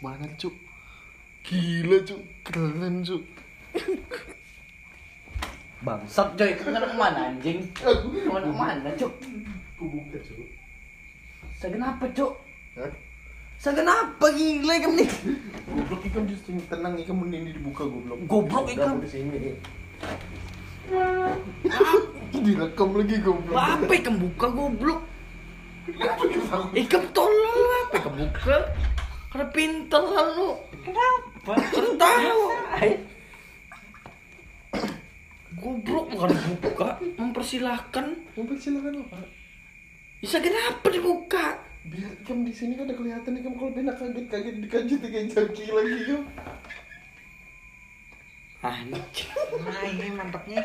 banget cuk gila cuk keren cuk Bangsat coy, kan ke mana anjing? Kamu ke mana cuk? aku buka cuk Segenapa cuk? Hah? Segenapa gila kamu nih? goblok ikam justru tenang ikam mending dibuka goblok Goblok, aku di sini direkam lagi goblok Apa ikan buka goblok? Ikan tolol apa ikan buka? Karena pintar lalu. Kenapa? Karena tahu. Goblok bukan buka, mempersilahkan. mobil silakan apa Bisa kenapa dibuka? biar ikam di sini kan ada kelihatan ikam kalau benak kaget kaget dikaget tiga jaki lagi ikam Anjing. Nah ini mantapnya.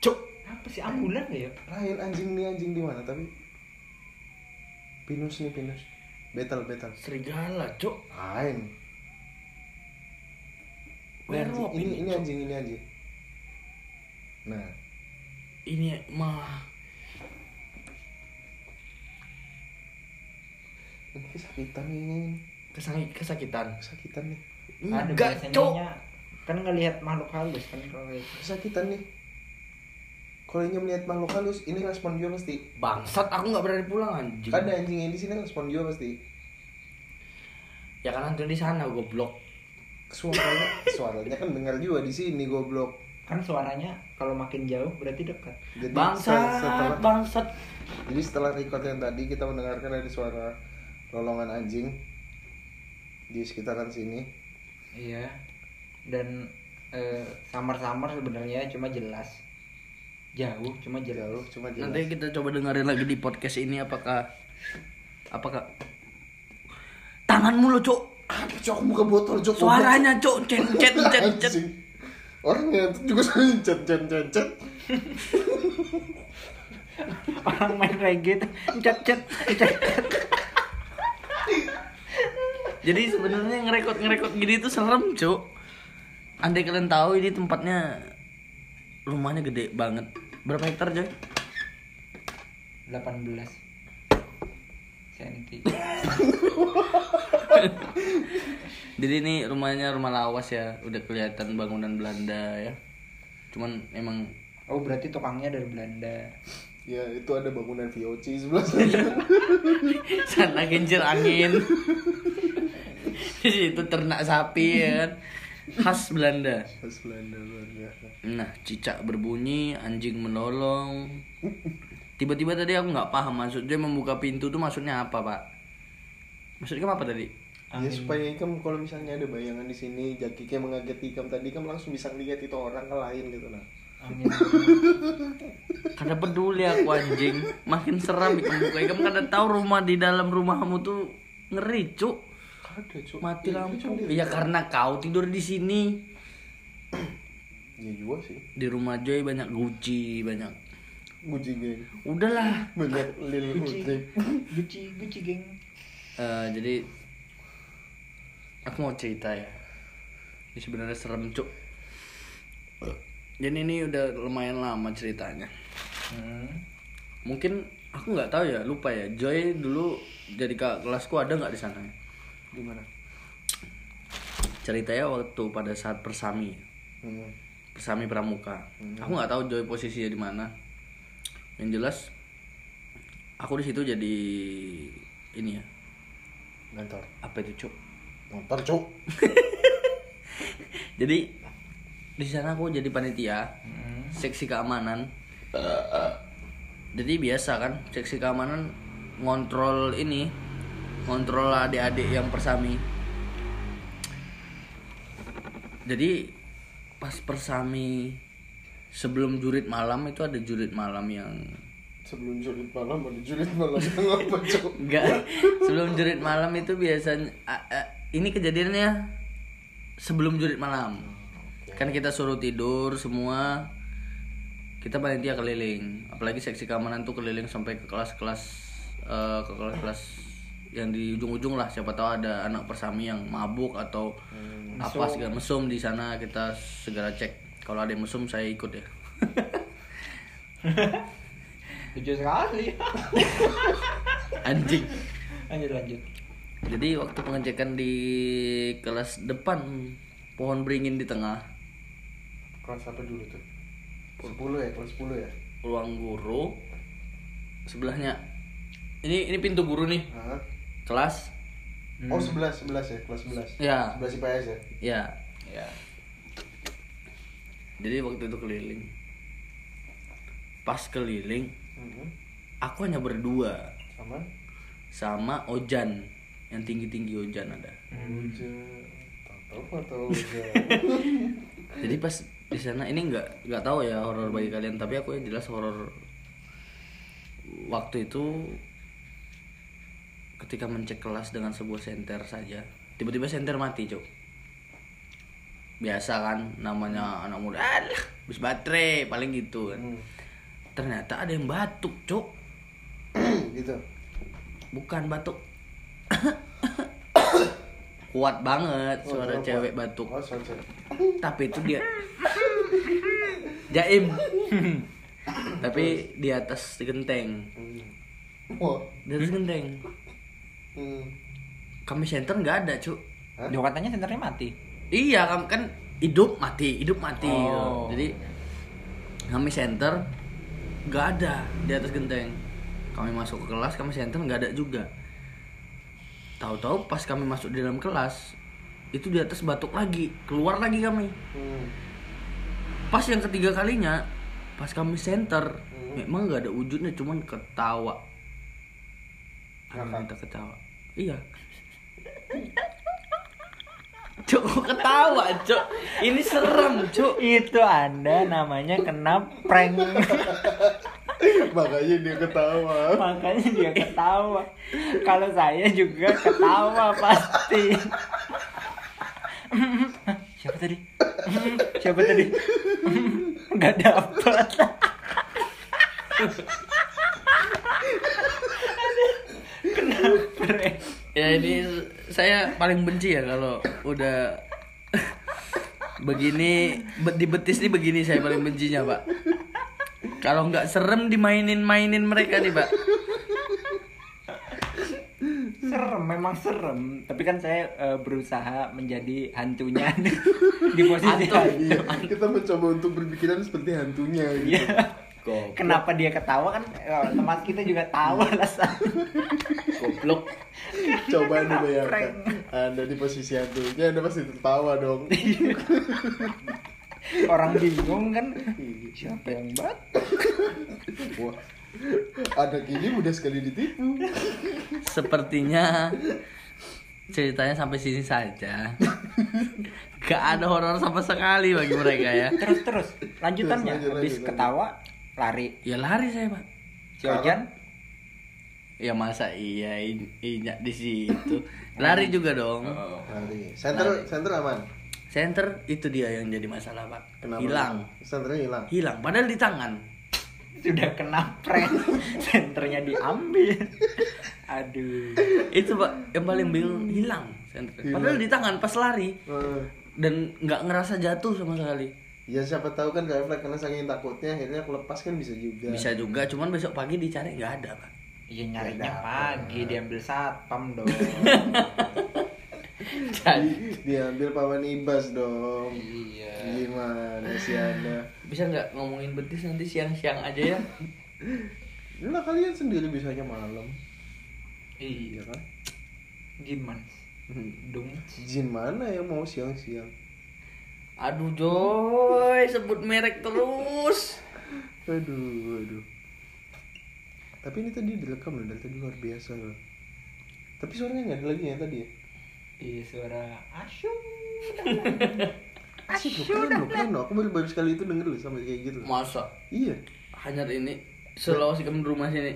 Cuk. Apa sih ambulan ya? lain anjing nih anjing di mana tapi pinus nih pinus. Betal betal Serigala, cuk. lain ini Werewolf ini, ini, anjing ini anjing. Nah. Ini mah. Ini kesakitan ini kesakit kesakitan. kesakitan nih. Ada Enggak, biasanya kan ngelihat makhluk halus kan kalau kayak gitu. kesakitan nih kalau ingin melihat makhluk halus ini respon dia pasti Bangsat, aku nggak berani pulang anjing. ada anjing yang di sini respon dia pasti Ya kan hantu di sana goblok. suaranya suaranya kan dengar juga di sini goblok kan suaranya kalau makin jauh berarti dekat. jadi Bangsat, setelah bangsat. jadi setelah record yang tadi kita mendengarkan ada suara lolongan anjing di sekitaran sini Iya. Dan eh, samar-samar sebenarnya cuma jelas. Jauh cuma jelas. jauh cuma jelas Nanti kita coba dengerin lagi di podcast ini apakah apakah tanganmu lo cuk. Apa cok buka botol cok suaranya cuk. Cet cet cet cet. Anjing. orangnya itu juga sering cet cet cet cet. Orang main reggae cet cet cet. jadi sebenarnya ngerekod ngerekod gini tuh serem cuk. Andai kalian tahu ini tempatnya rumahnya gede banget berapa hektar coy 18 senti. jadi ini rumahnya rumah lawas ya udah kelihatan bangunan Belanda ya. Cuman emang Oh berarti tukangnya dari Belanda. ya itu ada bangunan VOC sebelah sana. Sana kincir angin. Di situ ternak sapi ya kan khas Belanda. Pas Belanda luar biasa. Nah cicak berbunyi anjing menolong. Tiba-tiba tadi aku nggak paham maksudnya membuka pintu tuh maksudnya apa pak? Maksudnya apa tadi? Ya supaya ikam kalau misalnya ada bayangan di sini jaki kayak mengageti ikam tadi ikam langsung bisa lihat itu orang ke lain gitu nah Angin. karena peduli aku anjing. Makin seram ikan buka. Ikan karena tahu rumah di dalam rumahmu tuh ngeri cuk ada cok mati Iya, lampu. cok, ya dia- karena kau tidur di sini. Ya juga sih. Di rumah Joy banyak Gucci banyak. Gucci geng. Udahlah. Banyak lil Gucci. utrip Gucci Gucci geng. Eh, jadi aku mau cerita ya. Ini sebenarnya serem cuk. Jadi ini udah lumayan lama ceritanya. Hmm. mungkin aku nggak tahu ya lupa ya. Joy dulu jadi kak kelasku ada nggak di sana ya? Gimana? Ceritanya waktu pada saat persami. Hmm. persami pramuka. Aku nggak tahu Joy posisinya di mana. Yang jelas aku di situ jadi ini ya. Motor apa itu cuk? Motor cok jadi di sana aku jadi panitia. Hmm. seksi keamanan. Jadi biasa kan seksi keamanan ngontrol ini ngontrol adik-adik yang persami. Jadi pas persami sebelum jurit malam itu ada jurit malam yang sebelum julid malam ada julid malam yang apa cok enggak. Sebelum jurit malam itu biasanya a- a- ini kejadiannya sebelum jurit malam. Kan kita suruh tidur semua kita panitia keliling. Apalagi seksi keamanan tuh keliling sampai ke kelas-kelas eh, ke kelas-kelas yang di ujung-ujung lah siapa tahu ada anak persami yang mabuk atau apa segala mesum di sana kita segera cek kalau ada yang mesum saya ikut ya Lucu sekali. anjing lanjut lanjut Jadi waktu pengecekan di kelas depan pohon beringin di tengah Kelas apa dulu tuh? 10 ya, kelas 10 ya? ruang guru sebelahnya ini ini pintu guru nih? Kelas? Oh 11, 11 ya, kelas 11 ya. 11 IPS ya? ya. Ya. Jadi waktu itu keliling. Pas keliling Mhm. aku hanya berdua. Sama? sama Ojan. Yang tinggi tinggi Ojan ada. Uja Tahu tahu Uja jadi pas di sana ini nggak nggak tahu ya horor bagi kalian tapi aku yang jelas horor waktu itu ketika mencek kelas dengan sebuah senter saja. Tiba-tiba senter mati cok biasa kan namanya anak muda alah habis baterai paling gitu kan. Hmm. ternyata ada yang batuk cok Gitu. Bukan batuk. Kuat banget Oh, suara kuat. cewek batuk. Oh tapi itu dia. Jaim. Tapi di atas genteng Hmm. Wah di atas genteng Hmm. kami center nggak ada cu Hah? Dia katanya senternya mati. iya kam- kan hidup mati hidup mati Oh. gitu. jadi kami center nggak ada di atas genteng kami masuk ke kelas kami center nggak ada juga tahu-tahu pas kami masuk di dalam kelas itu di atas batuk lagi keluar lagi kami Hmm. pas yang ketiga kalinya pas kami center Hmm. memang nggak ada wujudnya cuman ketawa kami Ngakak. minta ketawa iya cok kok ketawa cok ini serem cok Itu Anda namanya kena prank. Makanya dia ketawa Makanya dia ketawa. Kalau saya juga ketawa pasti. Siapa tadi? Siapa tadi? Gak dapat. Kena prank. Ya ini saya paling benci ya kalau udah begini be- di betis nih begini saya paling bencinya pak kalau nggak serem dimainin mainin mereka nih pak Serem, memang serem. Tapi kan saya eh, berusaha menjadi hantunya di posisi Hantu. hantu. Iya Kita mencoba untuk berpikiran seperti hantunya gitu Iya. Kenapa dia ketawa kan eh, teman kita juga tahu alasannya. goblok Coba anda bayangkan. Anda di posisi hantunya Anda pasti tertawa dong Orang bingung kan. Siapa yang bat? Wah Anak ini mudah sekali ditipu Sepertinya ceritanya sampai sini saja. Gak ada horor sama sekali bagi mereka ya. Terus terus lanjutannya Terus, lanjut, habis lanjut, ketawa lari. Ya lari saya pak. Si Ojan Ya masa iya inyak di situ. Lari juga dong. Lari Center, center aman Center itu dia yang jadi masalah pak. Kenapa? Hilang, Centernya hilang hilang. Padahal di tangan. sudah kena prank. Senternya diambil. Aduh. Itu pak yang paling bingung hilang. Center. Padahal di tangan pas lari Eh, dan nggak ngerasa jatuh sama sekali. Ya siapa tahu kan refleks karena saking takutnya akhirnya aku lepas kan bisa juga Bisa juga, cuman besok pagi dicari nggak ada pak. Iya nyarinya Ya, pagi diambil satpam dong. Jadi Diambil paman ibas dong iya. Gimana sih anda bisa nggak ngomongin betis nanti siang-siang aja ya? Lah kalian sendiri bisanya malam Iya Iya kan gimana? Dong. Jin mana yang mau siang-siang Aduh Joy, sebut merek terus. Aduh aduh Tapi ini tadi direkam loh dari tadi luar biasa loh Tapi suaranya nggak ada lagi ya tadi ya Iya suara asyuk. Asik loh, keren loh, keren loh Aku baru baru sekali itu denger loh sampai kayak gitu Masa Iya hanya ini Sulawesi kamu di rumah sini.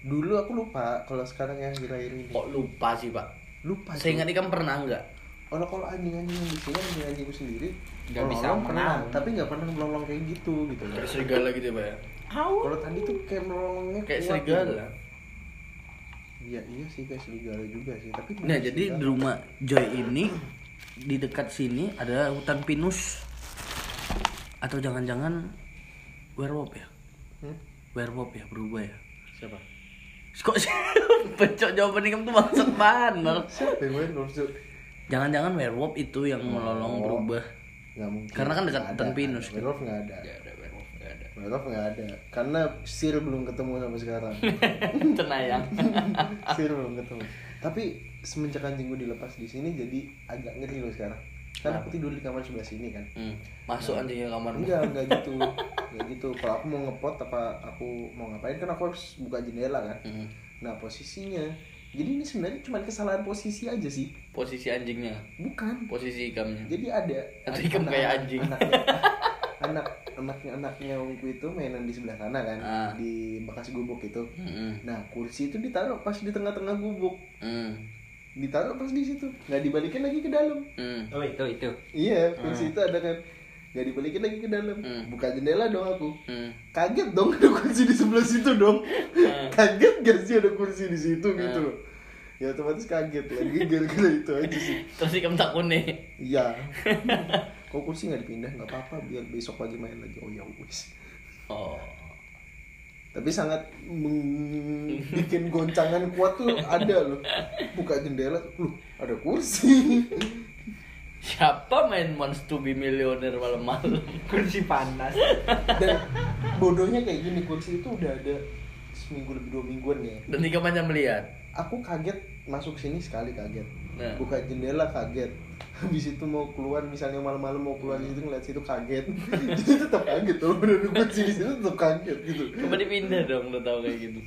Dulu aku lupa kalau sekarang yang akhir-akhir ini Kok lupa sih pak? Lupa Saya ingat kamu pernah nggak? kalau kalau anjing-anjing yang di sini anjing anjingku sendiri Nggak bisa pernah menang. tapi nggak pernah melolong kayak gitu gitu Kayak serigala gitu ya pak ya? Kalau tadi tuh kayak melolongnya Kayak serigala. gitu. iya iya sih kayak serigala juga sih tapi Nah jadi di rumah Joy ini di dekat sini ada hutan pinus atau jangan-jangan werewolf ya? Hmm? Werewolf ya berubah ya? siapa Kok sih pecok jawaban kamu tuh maksud banget. siapa yang werewolf? Jangan-jangan werewolf itu yang melolong Oh. berubah. nggak mungkin Karena kan dekat nggak ada. werewolf nggak ada Nggak ada werewolf, nggak ada. ada karena sir belum ketemu sampai sekarang Cenayang. sir belum ketemu tapi semenjak anjing gue dilepas di sini jadi agak ngeri loh sekarang kan aku tidur di kamar sebelah sini kan Hmm. Masuk anjing ke kamar. enggak enggak gitu enggak gitu kalau aku mau ngepot apa aku mau ngapain kan aku harus buka jendela kan Hmm. nah posisinya jadi ini sebenarnya cuma kesalahan posisi aja sih Posisi anjingnya, bukan posisi ikamnya. jadi ada Atau ikam kayak anjing. anaknya, anak anaknya anaknya omku itu mainan di sebelah sana kan Ah. di bekas gubuk itu Hmm. nah kursi itu ditaruh pas di tengah-tengah gubuk Hmm. ditaruh pas di situ nggak dibalikin lagi ke dalam Hmm. Oh itu itu. iya kursi itu ada kan nggak dibalikin lagi ke dalam Hmm. buka jendela dong aku Hmm. kaget dong ada kursi di sebelah situ dong kaget gak sih ada kursi di situ gitu loh ya otomatis kaget lagi gara-gara itu aja sih Terus ikam tak kuning. iya kok kursi nggak dipindah nggak apa-apa biar besok pagi main lagi oh ya wis Oh. tapi sangat bikin goncangan kuat tuh ada loh buka jendela loh ada kursi Siapa main Wants to be Millionaire malam-malam? Kursi panas. dan bodohnya kayak gini kursi itu udah ada seminggu lebih dua mingguan ya Dan ikam hanya melihat. aku kaget masuk sini sekali kaget Nah. buka jendela kaget habis itu mau keluar misalnya malam-malam mau keluar itu ngeliat situ kaget jadi tetap kaget tuh udah di situ tetap kaget gitu Coba dipindah dong, lo tau kayak gitu.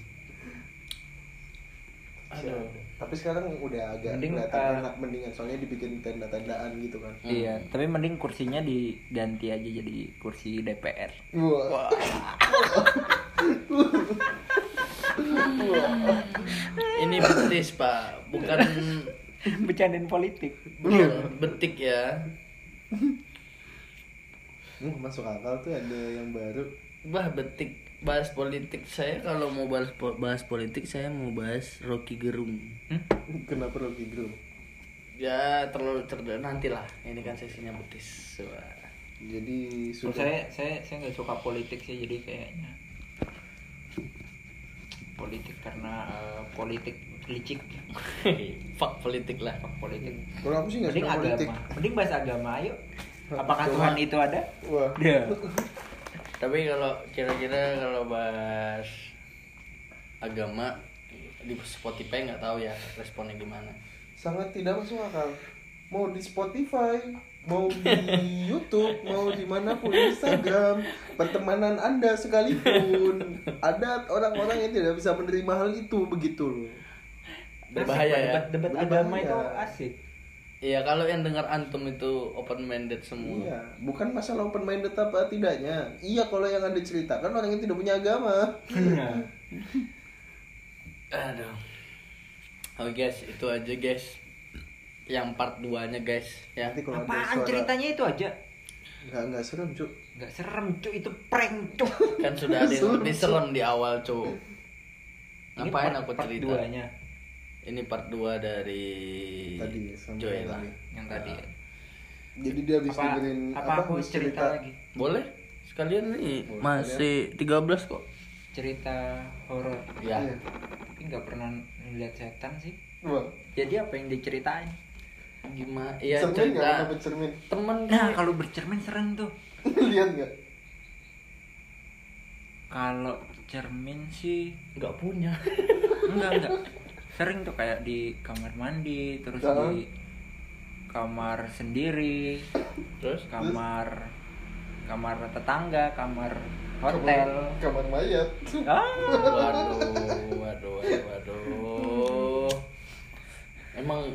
Aduh. tapi sekarang udah agak Mending, kelihatan uh, enak mendingan soalnya dibikin tenda-tendaan gitu kan Iya, tapi mending kursinya diganti aja jadi kursi DPR. wah Ini betis pak, bukan Bercandain politik. bukan betik ya. Hmm, masuk akal tuh ada yang baru Bah betik bahas politik saya kalau mau bahas po- bahas politik saya mau bahas Rocky Gerung. kenapa Rocky Gerung Ya terlalu cerdas nantilah. Ini kan sesinya betis. Wah. jadi sudah saya saya saya nggak suka politik sih jadi kayaknya politik karena eh, politik licik. Fuck politik lah. Fuck politik. Kalau aku sih nggak mending suka politik. Agama mending bahas agama ayo. Apakah. Tuhan itu ada? Wah. Ya Tapi kalau kira-kira kalau bahas agama di Spotify nggak tahu ya responnya gimana. sangat tidak masuk akal. Mau di Spotify mau di YouTube mau di mana pun Instagram pertemanan anda sekalipun ada orang-orang yang tidak bisa menerima hal itu begitu loh Berbahaya ya. debat, debat Berbahaya. agama itu asik Iya kalau yang dengar antum itu open minded semua. iya bukan masalah open minded apa tidaknya iya kalau yang anda ceritakan orang yang tidak punya agama Aduh. Oke guys, itu aja guys. Yang part 2-nya guys ya. nanti kalau apaan suara ceritanya itu aja nggak nggak serem cuk nggak serem cuy itu prank cuy Kan sudah ada yang lebih serem di awal, Cuk. Ngapain part- aku part cerita? duanya Ini part 2 dari tadi Joella. tadi. yang tadi ya. jadi dia habis apa dengerin apa aku habis cerita lagi Boleh? Sekalian nih Boleh, masih 13 kok. cerita horor Ya. Iya. tapi nggak pernah ngeliat setan sih Wah, jadi apa yang diceritain Gimana? Iya cermin cerita pernah bercermin temen nah kalau bercermin serem tuh lihat nggak kalau cermin sih nggak punya. enggak enggak sering tuh kayak di kamar mandi terus Jangan. di kamar sendiri Terus? kamar kamar tetangga kamar hotel kamar, kamar mayat ah Waduh, waduh, waduh, waduh. Emang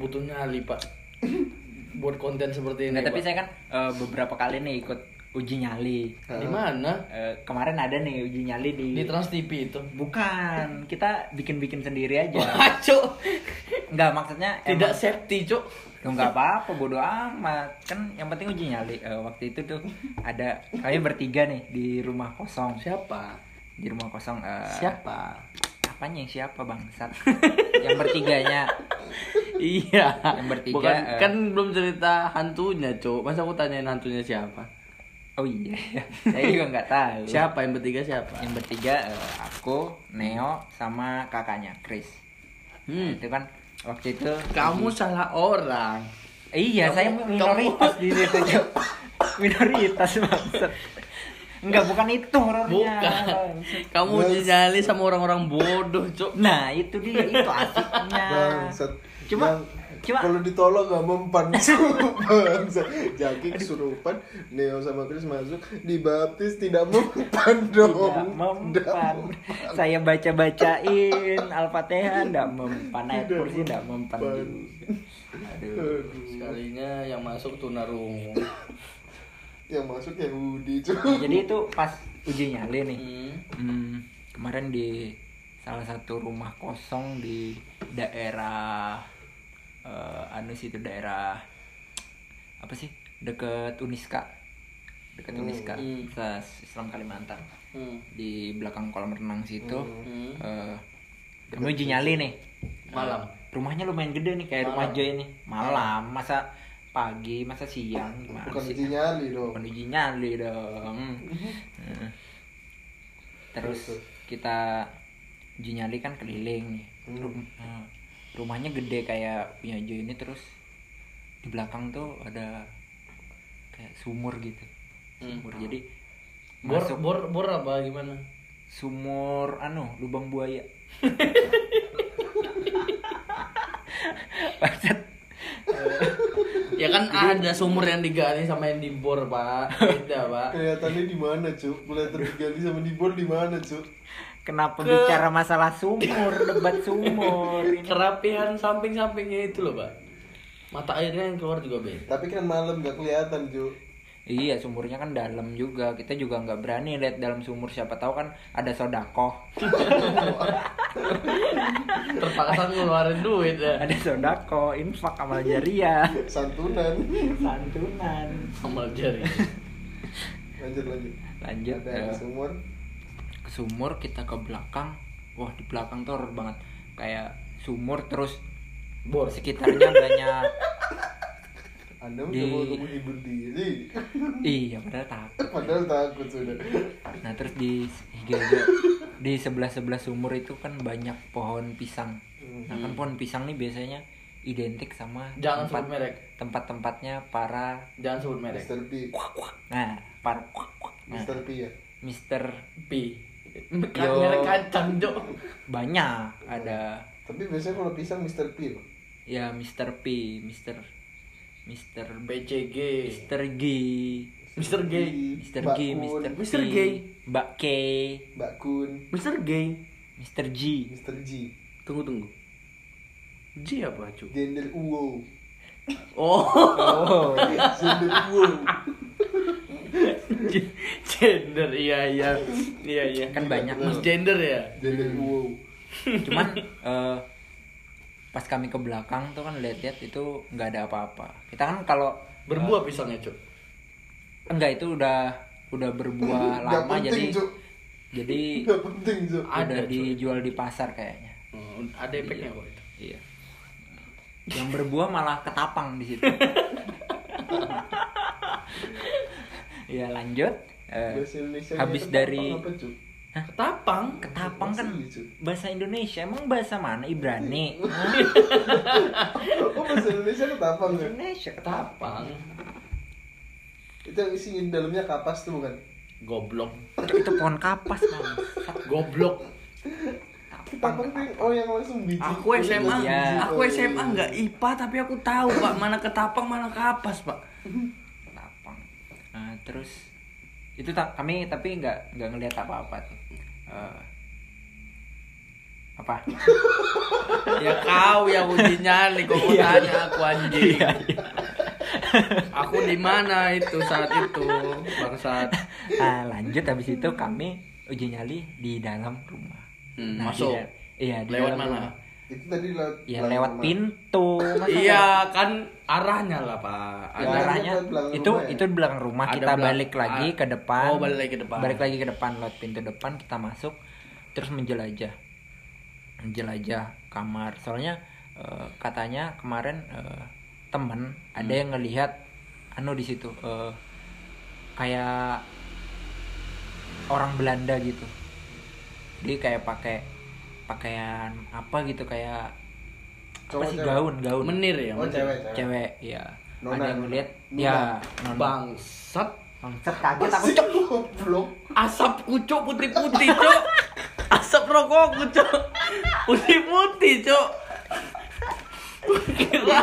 butuh nyali pak buat konten seperti ini. Nggak, tapi Pak. saya kan eh, beberapa kali nih ikut uji nyali di mana? Eh, kemarin ada nih uji nyali di, Di Trans TV itu. bukan kita bikin bikin sendiri aja Cuk. Enggak maksudnya Tidak emang- safety, Cuk. Nggak apa-apa, bodo amat. Kan yang penting uji nyali. Eh, waktu itu tuh ada kami bertiga nih di rumah kosong. Siapa? Di rumah kosong. eh, Siapa? Apanya yang siapa bangsat? yang bertiganya. Iya. Yang bertiga, Bukan, eh. kan belum cerita hantunya, Cuk. Masa aku tanyain hantunya siapa? Oh iya, saya juga nggak tahu. Siapa yang bertiga siapa? Yang bertiga apa aku Neo sama kakaknya Chris Hmm. itu kan waktu itu Kamu salah orang. iya Kamu- saya kamu- minoritas di situ minoritas maksud enggak bukan itu horornya Bukan. Kamu uji nyali sama orang-orang bodoh, Cok. nah itu dia itu asiknya Bangsat. Cuma- Yang cuma- kalau ditolong nggak mempan Bangsat. Jaki kesurupan, Neo sama Chris masuk, dibaptis tidak mempan dong. Tidak mempan. Saya baca-bacain Al-Fatihah tidak mempan. Ayat Tidak kursi tidak mempan. Aduh. Aduh. Sekalinya yang masuk tunarungu. Yang masuk Yahudi cuy. Jadi itu pas uji nyali nih. Hmm. Hmm, kemarin di salah satu rumah kosong di daerah eh anu situ daerah apa sih deket Uniska deket Hmm. Uniska Hmm. Islam Kalimantan Hmm. di belakang kolam renang situ Hmm. eh kami uji nyali nih Malam. rumahnya lumayan gede nih kayak rumah Malam. Joy nih malam masa pagi masa siang gimana Bukan sih uji nyali dong. bukan uji nyali dong Heeh. terus kita uji nyali kan keliling nih Hmm. Rum- eh, rumahnya gede kayak punya Joy ini terus di belakang tuh ada kayak sumur gitu Hmm. sumur jadi Bor, masuk bor, bor apa gimana? sumur anu lubang buaya Bangsat. Ya kan ada sumur yang digali sama yang dibor, Pak. Beda, Pak. Kelihatannya di mana cuy? Kelihatan digali sama dibor di mana cuy? kenapa bicara masalah sumur debat sumur ini Kerapihan samping-sampingnya itu loh, Pak. Mata airnya yang keluar juga beda. Tapi kan malam nggak kelihatan cuy. Iya sumurnya kan dalam juga kita juga nggak berani lihat dalam sumur siapa tahu kan ada sodakoh Terpaksa ngeluarin duit ya. ada sodako infak amal jariah Santunan. santunan Amal jari. Lanjut lanjut. lanjut Ada eh, sumur. ke sumur kita ke belakang wah di belakang tuh horror banget kayak sumur terus Bor. sekitarnya banyak Anda Di- mau menghibur diri. iya padahal takut Padahal takut sudah. nah terus di di sebelah sebelah sumur itu kan banyak pohon pisang nah kan pohon pisang nih biasanya identik sama Jangan tempat sebut merek. tempat-tempatnya para Jangan sebut merek. Mr. P. nah para nah, Mr. P ya. Mister P. Yo. merek kacang, Jok. banyak ada Tapi biasanya kalau pisang Mr. P loh. ya Mister P Mister Mister BCG. Mister G Mr. Gay. Mister G Mister Mr. P, Gay. Mbak K Mbak Kun, Mr. Gay. Mister G Mr. G, Tunggu tunggu. G apa, cu? Gender Uwo. Oh, oh Gender Uwo. gender iya iya iya iya. kan banyak Mas nih gender ya. Gender Uwo. cuman eh, pas kami ke belakang tuh kan lihat-lihat itu nggak ada apa-apa kita kan kalau Berbuah pisangnya, cu. enggak itu udah udah berbuah lama jadi penting, Cuk. jadi penting, Cuk. Ada, udah Cuk. dijual di pasar kayaknya Oh, ada efeknya kok itu. iya yang berbuah malah ketapang di situ ya lanjut Eh, habis dari- apa, Cuk? Ketapang. ketapang kan bahasa Indonesia emang bahasa mana Ibrani Hah? Oh, bahasa Indonesia ketapang ya? Indonesia Ketapang. Itu yang isi di dalamnya kapas tuh bukan? Goblok. itu pohon kapas bang Goblok. Ketapang tuh oh yang langsung biji. Aku SMA, Iya. aku SMA nggak IPA tapi aku tahu pak mana ketapang mana kapas pak. ketapang nah, terus itu tak kami tapi nggak nggak ngelihat apa-apa tuh Eh, apa Ya kau yang uji nyali kok mau tanya aku anjing. aku di mana itu saat itu bangsat. Ah, lanjut habis itu kami uji nyali di dalam rumah Hmm, Nah, masuk. di iya di Lewat dalam mana? rumah. Itu tadi lewat ya belakang lewat rumah. pintu Iya kan arahnya lah pak. Ya, arahnya belakang itu rumah ya? itu di belakang rumah Ada kita belak- balik lagi ah, ke depan oh, balik lagi ke depan. balik lagi ke depan lewat pintu depan kita masuk terus menjelajah menjelajah kamar soalnya eh, katanya kemarin eh, temen ada Hmm. yang ngelihat anu di situ eh, kayak orang Belanda gitu dia kayak pakai pakaian apa gitu kayak apa Cowok, sih cewek? gaun gaun. Menir ya Oh menir. cewek, cewek. cewek ya Nona. ada yang ngeliat ya nona. bangsat. Bangsat kaget aku cok. goblok. asap kucuk putih-putih cok. Asap rokokku cok putih-putih cok. Kira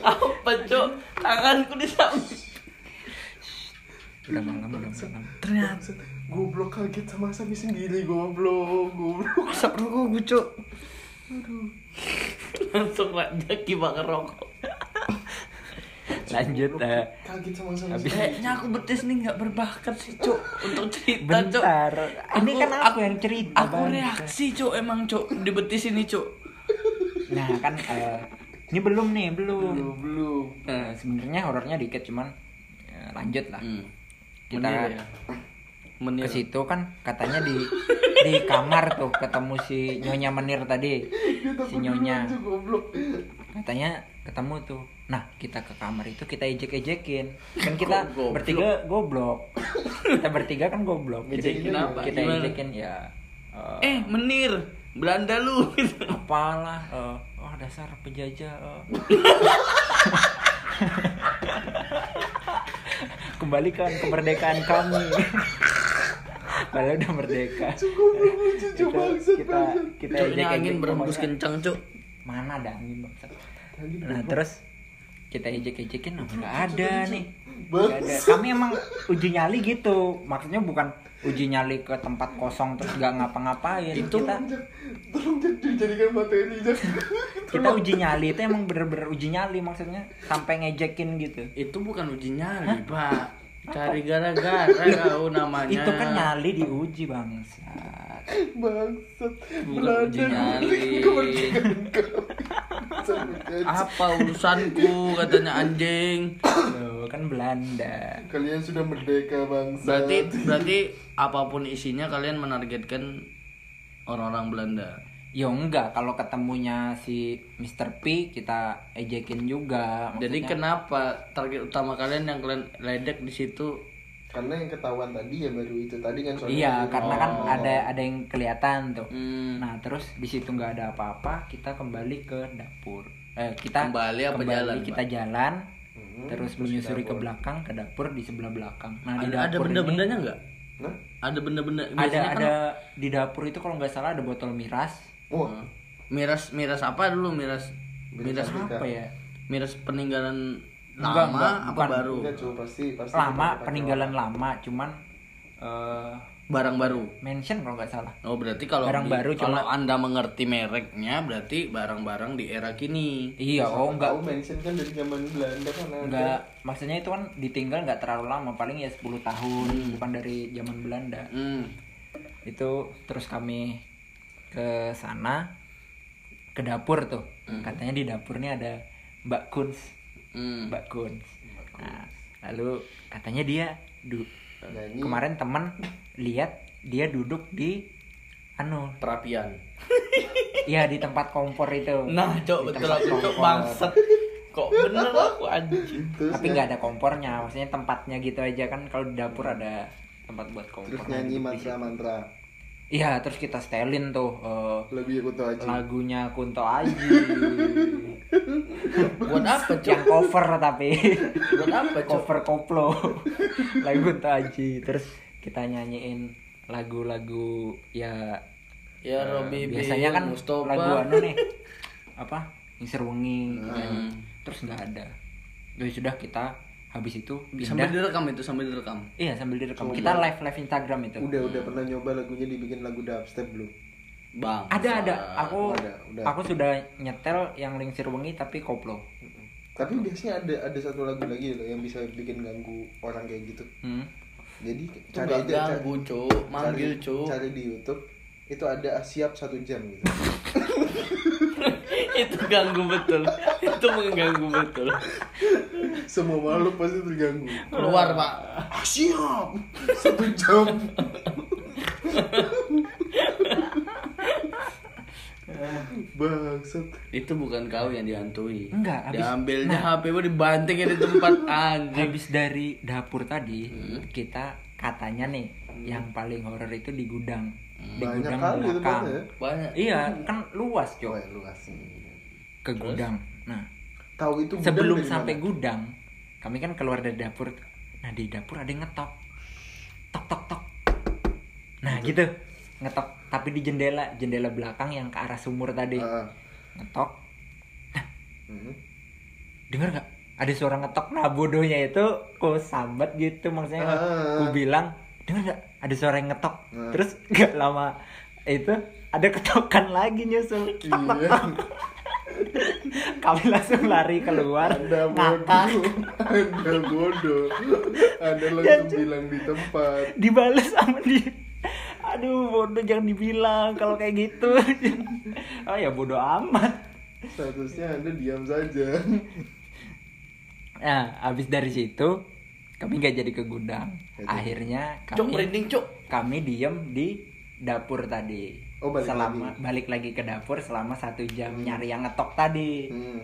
apa cok? Tanganku di samping. Udah malam udah malam. Ternyata Goblok kaget sama sapi sendiri goblok, goblok. asap rokokku cok langsung lagi bakar rokok lanjut eh, Kaget sama sendiri. kayaknya aku betis nih nggak berbakat sih cok untuk cerita cok bentar ini kan aku yang cerita aku Bang. reaksi cok emang cok di betis ini cok nah kan eh, ini belum nih belum Belum, belum. Eh, sebenarnya horornya dikit cuman ya, lanjut lah hmm. kita Menir ya? Menir. ke situ kan katanya di di kamar tuh ketemu si nyonya menir tadi Dia si nyonya katanya ketemu tuh nah kita ke kamar itu kita ejek ejekin kan kita goblok? bertiga goblok kita bertiga kan goblok Jadi Ngejekin apa? kita Gimana? ejekin ya eh, eh menir Belanda lu apalah eh, oh dasar penjajah eh. kembalikan kemerdekaan kami padahal udah merdeka. Goblok lucu bangsat kita kita ini angin berhembus kencang cok mana ada angin bangsat. Nah terus kita ejek ejekin nah, nggak ada nih. Nggak ada. kami emang uji nyali gitu. Maksudnya bukan uji nyali ke tempat kosong terus nggak ngapa-ngapain. Itu- kita Tolong, dijadikan materi kita uji nyali itu emang bener-bener uji nyali maksudnya. Sampai ngejekin gitu. Itu bukan uji nyali pak cari gara-gara kau namanya. Itu kan nyali diuji bangsat. Bangsat. Uji nyali. Apa urusanku katanya anjing. Loh, kan Belanda. Kalian sudah merdeka bangsat. berarti berarti apa pun isinya kalian menargetkan orang-orang Belanda Ya enggak, kalau ketemunya si Mr. P kita ejekin juga. jadi Maksudnya, kenapa target utama kalian yang kalian ledek di situ karena yang ketahuan tadi ya baru itu tadi kan soalnya Iya, tadi- karena kan Oh. ada ada yang kelihatan tuh. hmm, Nah, terus di situ nggak ada apa-apa, kita kembali ke dapur. Eh, kita Kembali apa jalan, Kita Pak? jalan, Hmm, terus terus menyusuri di ke belakang ke dapur di sebelah belakang. Nah, di ada, ada dapur benda-bendanya ini nggak Nah, ada benda-benda ada kan- ada di dapur itu kalau nggak salah ada botol miras. Wah, Hmm. miras miras apa dulu miras miras Miras Apa ya? miras peninggalan lama enggak, apa bukan. baru enggak cuy pasti pasti Lama, peninggalan orang. lama, cuman eh barang baru mention kalau nggak salah. oh berarti kalau Barang di- baru, kalau cuma- anda mengerti mereknya berarti barang-barang di era kini Iya, oh enggak tahu mention kan dari zaman Belanda kan ada. Enggak, maksudnya itu kan ditinggal nggak terlalu lama, paling ya 10 tahun, bukan dari zaman Belanda. hmm. Itu terus kami ke sana ke dapur tuh. Katanya di dapur nih ada Mbak Kuns, Hmm. Mbak Kuns. Nah, lalu katanya dia du- Nyanyi. kemarin teman lihat dia duduk di anu, perapian ya di tempat kompor itu. nah cok betul aku cok bangsat kok bener aku anjing Tapi nggak ada kompornya, maksudnya tempatnya gitu aja kan kalau di dapur ada tempat buat kompor. terus Nah, nyanyi situ. mantra-mantra. Iya, terus kita setelin tuh eh, Lebih tahu aja. lagunya Kunto Aji. buat apa cok yang cover tapi buat apa cok cover koplo. Lagu Kunto Aji. Terus kita nyanyiin lagu-lagu ya ya eh, Robi biasanya kan Mustafa lagu anu nih. Apa? Wengi. Hmm. nyanyi. Terus nggak ada. Ya sudah kita habis itu sambil pindah. direkam itu sambil direkam Iya, sambil direkam. Coba. Kita live live Instagram itu. Udah udah pernah nyoba lagunya dibikin lagu dubstep belum? bang Ada ada. Aku Ada, udah. aku sudah nyetel yang lingsir wengi tapi koplo. Tapi biasanya ada ada satu lagu lagi loh yang bisa bikin ganggu orang kayak gitu. Hmm. Jadi itu cari aja ganggu cari, manggil cari, cari di YouTube itu ada siap satu jam gitu. itu ganggu betul itu mengganggu betul Semua makhluk pasti terganggu. keluar pak Ah, siap satu jam. Bangsat. itu bukan kau yang dihantui Enggak, habis- diambilnya HP mu dibantingin di tempat anjing Habis dari dapur tadi, Hmm. kita katanya nih yang paling horor itu di gudang. di Banyak gudang kali itu belakang. ya. Banyak. Iya, kan luas, Oh, Cok. ya, luas nih. Ke gudang. Nah, Tahu itu gudang sebelum sampai mana? gudang, kami kan keluar dari dapur. Nah, di dapur ada yang ngetok. Tok tok tok. Nah, gitu. Ngetok tapi di jendela, jendela belakang yang ke arah sumur tadi. Ah, Ngetok. hmm. Dengar gak? Ada suara ngetok. Nah, bodohnya itu ku sambat gitu maksudnya. Ah. Ku bilang, dengar gak? Ada suara yang ngetok. Ah. Terus gak lama itu ada ketokan lagi nyusul. Iya. Kami langsung lari keluar, Ada ngakak, bodoh, ada bodoh, ada langsung bilang di tempat. dibales sama dia. Aduh, bodoh jangan dibilang kalau kayak gitu. oh ya bodoh amat. Statusnya anda diam saja. Nah, habis dari situ kami gak jadi ke gudang. Akhirnya Cok kami merinding, Cok. kami diem di dapur tadi. Oh, balik selama lagi. balik lagi ke dapur selama satu jam nyari yang ngetok tadi. Hmm.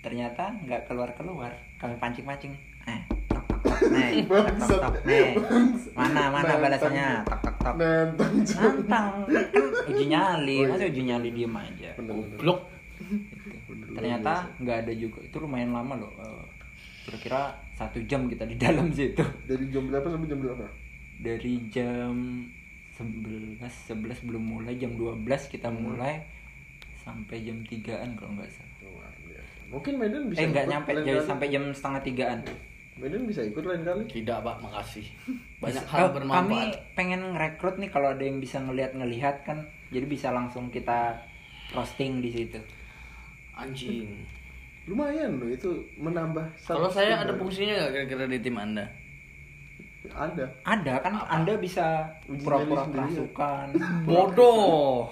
Ternyata nggak keluar keluar. Kami pancing pancing. Eh, tok tok tok, nih, tok tok Bangsat. tok, nih. Mana mana balasannya? Tok tok tok. Nantang. Kan uji nyali, Oh, iya. masa uji nyali diem aja. Blok. Ternyata nggak ada juga. Itu lumayan lama loh. Eh, Kira-kira satu jam kita di dalam situ. Dari jam berapa sampai jam berapa? dari jam 11 11 belum mulai jam 12 kita Hmm. mulai sampai jam 3an kalau nggak salah Luar biasa. Mungkin Medan bisa eh nggak nyampe jadi sampai jam setengah tigaan Medan bisa ikut lain kali. Tidak, Pak, makasih. Banyak Bisa- hal oh, kami bermanfaat. pengen ngerekrut nih kalau ada yang bisa ngelihat ngelihat kan jadi bisa langsung kita roasting di situ Anjing. Lumayan loh itu menambah. Kalau saya ada fungsinya nggak kira-kira di tim Anda? Ada. ada kan anda bisa Uji pura-pura sendiri. kerasukan Bodoh.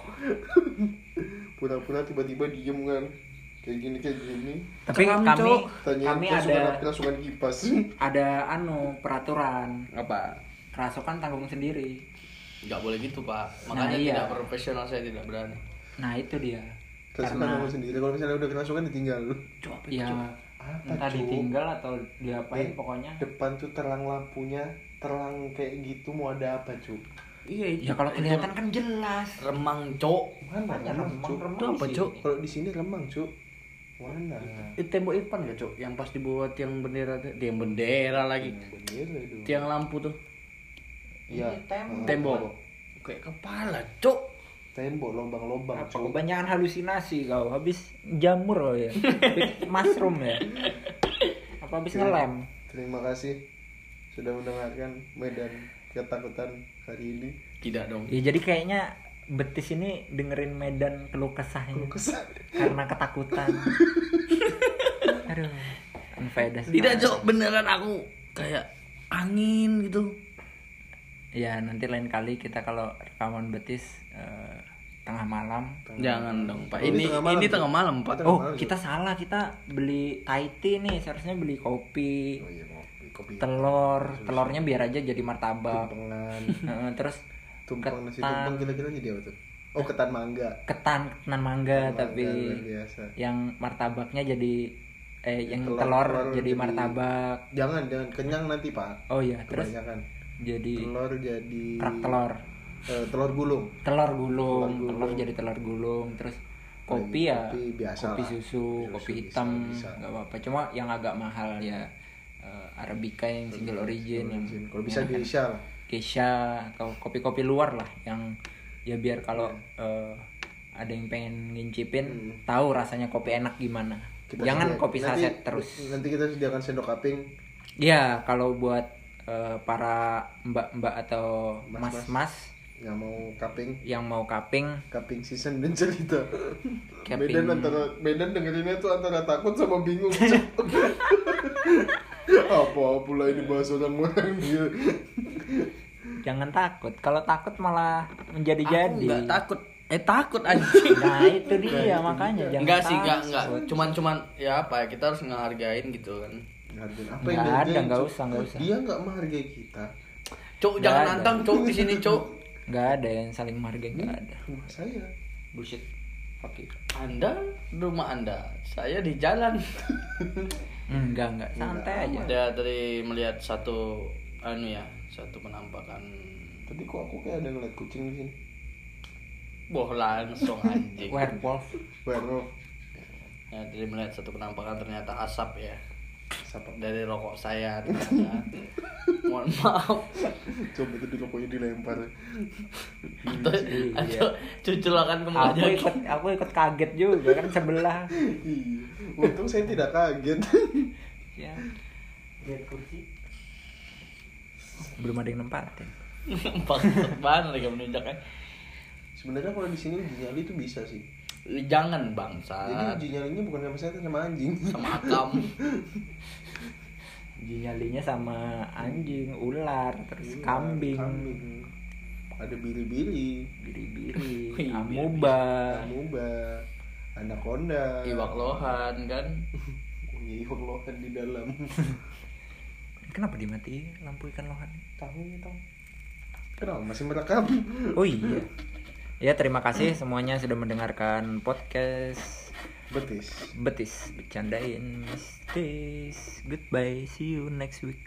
Pura-pura tiba-tiba diem kan. Kayak gini kayak gini. tapi Kami, kami kami ada apa kerasukan kipas. ada anu peraturan Apa? kerasukan tanggung sendiri Nggak boleh gitu, Pak. Nah, Makanya iya. tidak profesional saya tidak berani. nah itu dia Kerasukan karena kamu sendiri. Kalau misalnya udah kerasukan ditinggal. Cok, apa ya Apa, entah Cuk? ditinggal atau diapain Eh, pokoknya Depan tuh terang lampunya, terang kayak gitu mau ada apa cu? Iya, itu. ya kalau kelihatan kan jelas remang, Cok. Mana remang, remang, cu? remang Itu apa, Cok? sini. Kalau di sini remang cu. Mana? Itu tembok Irfan nggak, Cok? Yang pas dibuat yang bendera, yang bendera lagi. Bendera itu. Tiang lampu tuh. Iya. Ini tembok. Tembok. Kayak kepala, Cok. Tembok lobang-lobang apa cu. kebanyakan halusinasi kau habis jamur loh ya Habis mushroom ya apa habis ngelem Terima kasih sudah mendengarkan Medan ketakutan hari ini. Tidak dong. ya jadi kayaknya betis ini dengerin Medan keluh kesahnya Kalau kesal. karena ketakutan aduh unfaedah Tidak. Cok. Beneran aku kayak angin gitu. ya nanti lain kali kita kalau rekaman betis eh, tengah malam Jangan dong, Pak. Oh, ini Ini tengah malam, ini tengah malam, Pak. Tengah oh kita salah kita beli Thai tea nih seharusnya beli kopi Oh iya kopi, kopi. telur telurnya biar aja jadi martabak Tumpengan. Terus Tumpeng nasi tumpeng kira-kira jadi apa tuh? Oh ketan mangga. ketan ketan mangga Ketan tapi mangga, biasa. yang martabaknya jadi eh yang Telur- telur, telur jadi jadi- martabak Jangan jangan kenyang nanti pak. oh iya terus jadi Telur jadi. kerak telur Eh, telur gulung. telur gulung Telur telur jadi telur gulung terus kopi ya kopi biasa kopi susu Susu kopi hitam nggak apa-apa cuma yang agak mahal ya eh, arabica yang single origin yang Kalau bisa yang Geisha lah. Geisha kopi-kopi luar lah yang ya biar kalau eh, ada yang pengen ngincipin Hmm. tahu rasanya kopi enak gimana Kita jangan sedia- kopi nanti- saset terus Nanti kita sediakan sendok kaping. ya kalau buat eh, para mbak-mbak atau Mas-mas. Nggak mau kaping. yang mau kaping Kaping season dan cerita. Kaping. Medan antara Medan dengerinnya tuh antara takut sama bingung. Apa pula ini bahasa orang-orang dia. jangan takut kalau takut malah Aku menjadi-jadi nggak takut. Eh takut anjing. nah itu dia makanya jangan Enggak sih, enggak, enggak. Cuman cuman ya apa ya, kita harus ngehargain gitu kan. Apa Nggak yang ada, dihargain, nggak usah, nggak usah. Dia nggak menghargai kita. Cuk, Nggak jangan ada. nantang, Cuk, di sini, Cuk. nggak ada yang saling menghargai nggak ada Rumah saya. bullshit you Anda rumah Anda, saya di jalan. enggak enggak santai aja Ya dari melihat satu anu ya, satu penampakan Tadi kok aku kayak ada ngeliat kucing di sini. Boh langsung anjing. werewolf Werewolf. Ya, jadi melihat satu penampakan ternyata asap ya Siapa? dari rokok saya ternyata. Mohon maaf. Coba itu di rokoknya dilempar. Atau, Iya. atau cucul akan aku kembali. ikut aku ikut kaget juga kan sebelah Iya. Untung saya tidak kaget. ya lihat kursi belum ada yang nempatin Bangsat banget lagi menunjukkan. Sebenarnya kalau di sini nyali itu bisa sih. Jangan Jadi bangsa uji nyalinya bukan sama saya, sama anjing. sama akam. uji nyalinya sama anjing ular terus Iya, kambing kambing. Ada biri-biri, biri-biri amuba amuba, anaconda. Iwak lohan kan. Iya, iwak lohan di dalam. kenapa dimatiin lampu ikan lohan tahu tahu. Kenapa masih merekam? oh iya ya terima kasih semuanya sudah mendengarkan podcast. Betis. betis bercandain mistis. Goodbye see you next week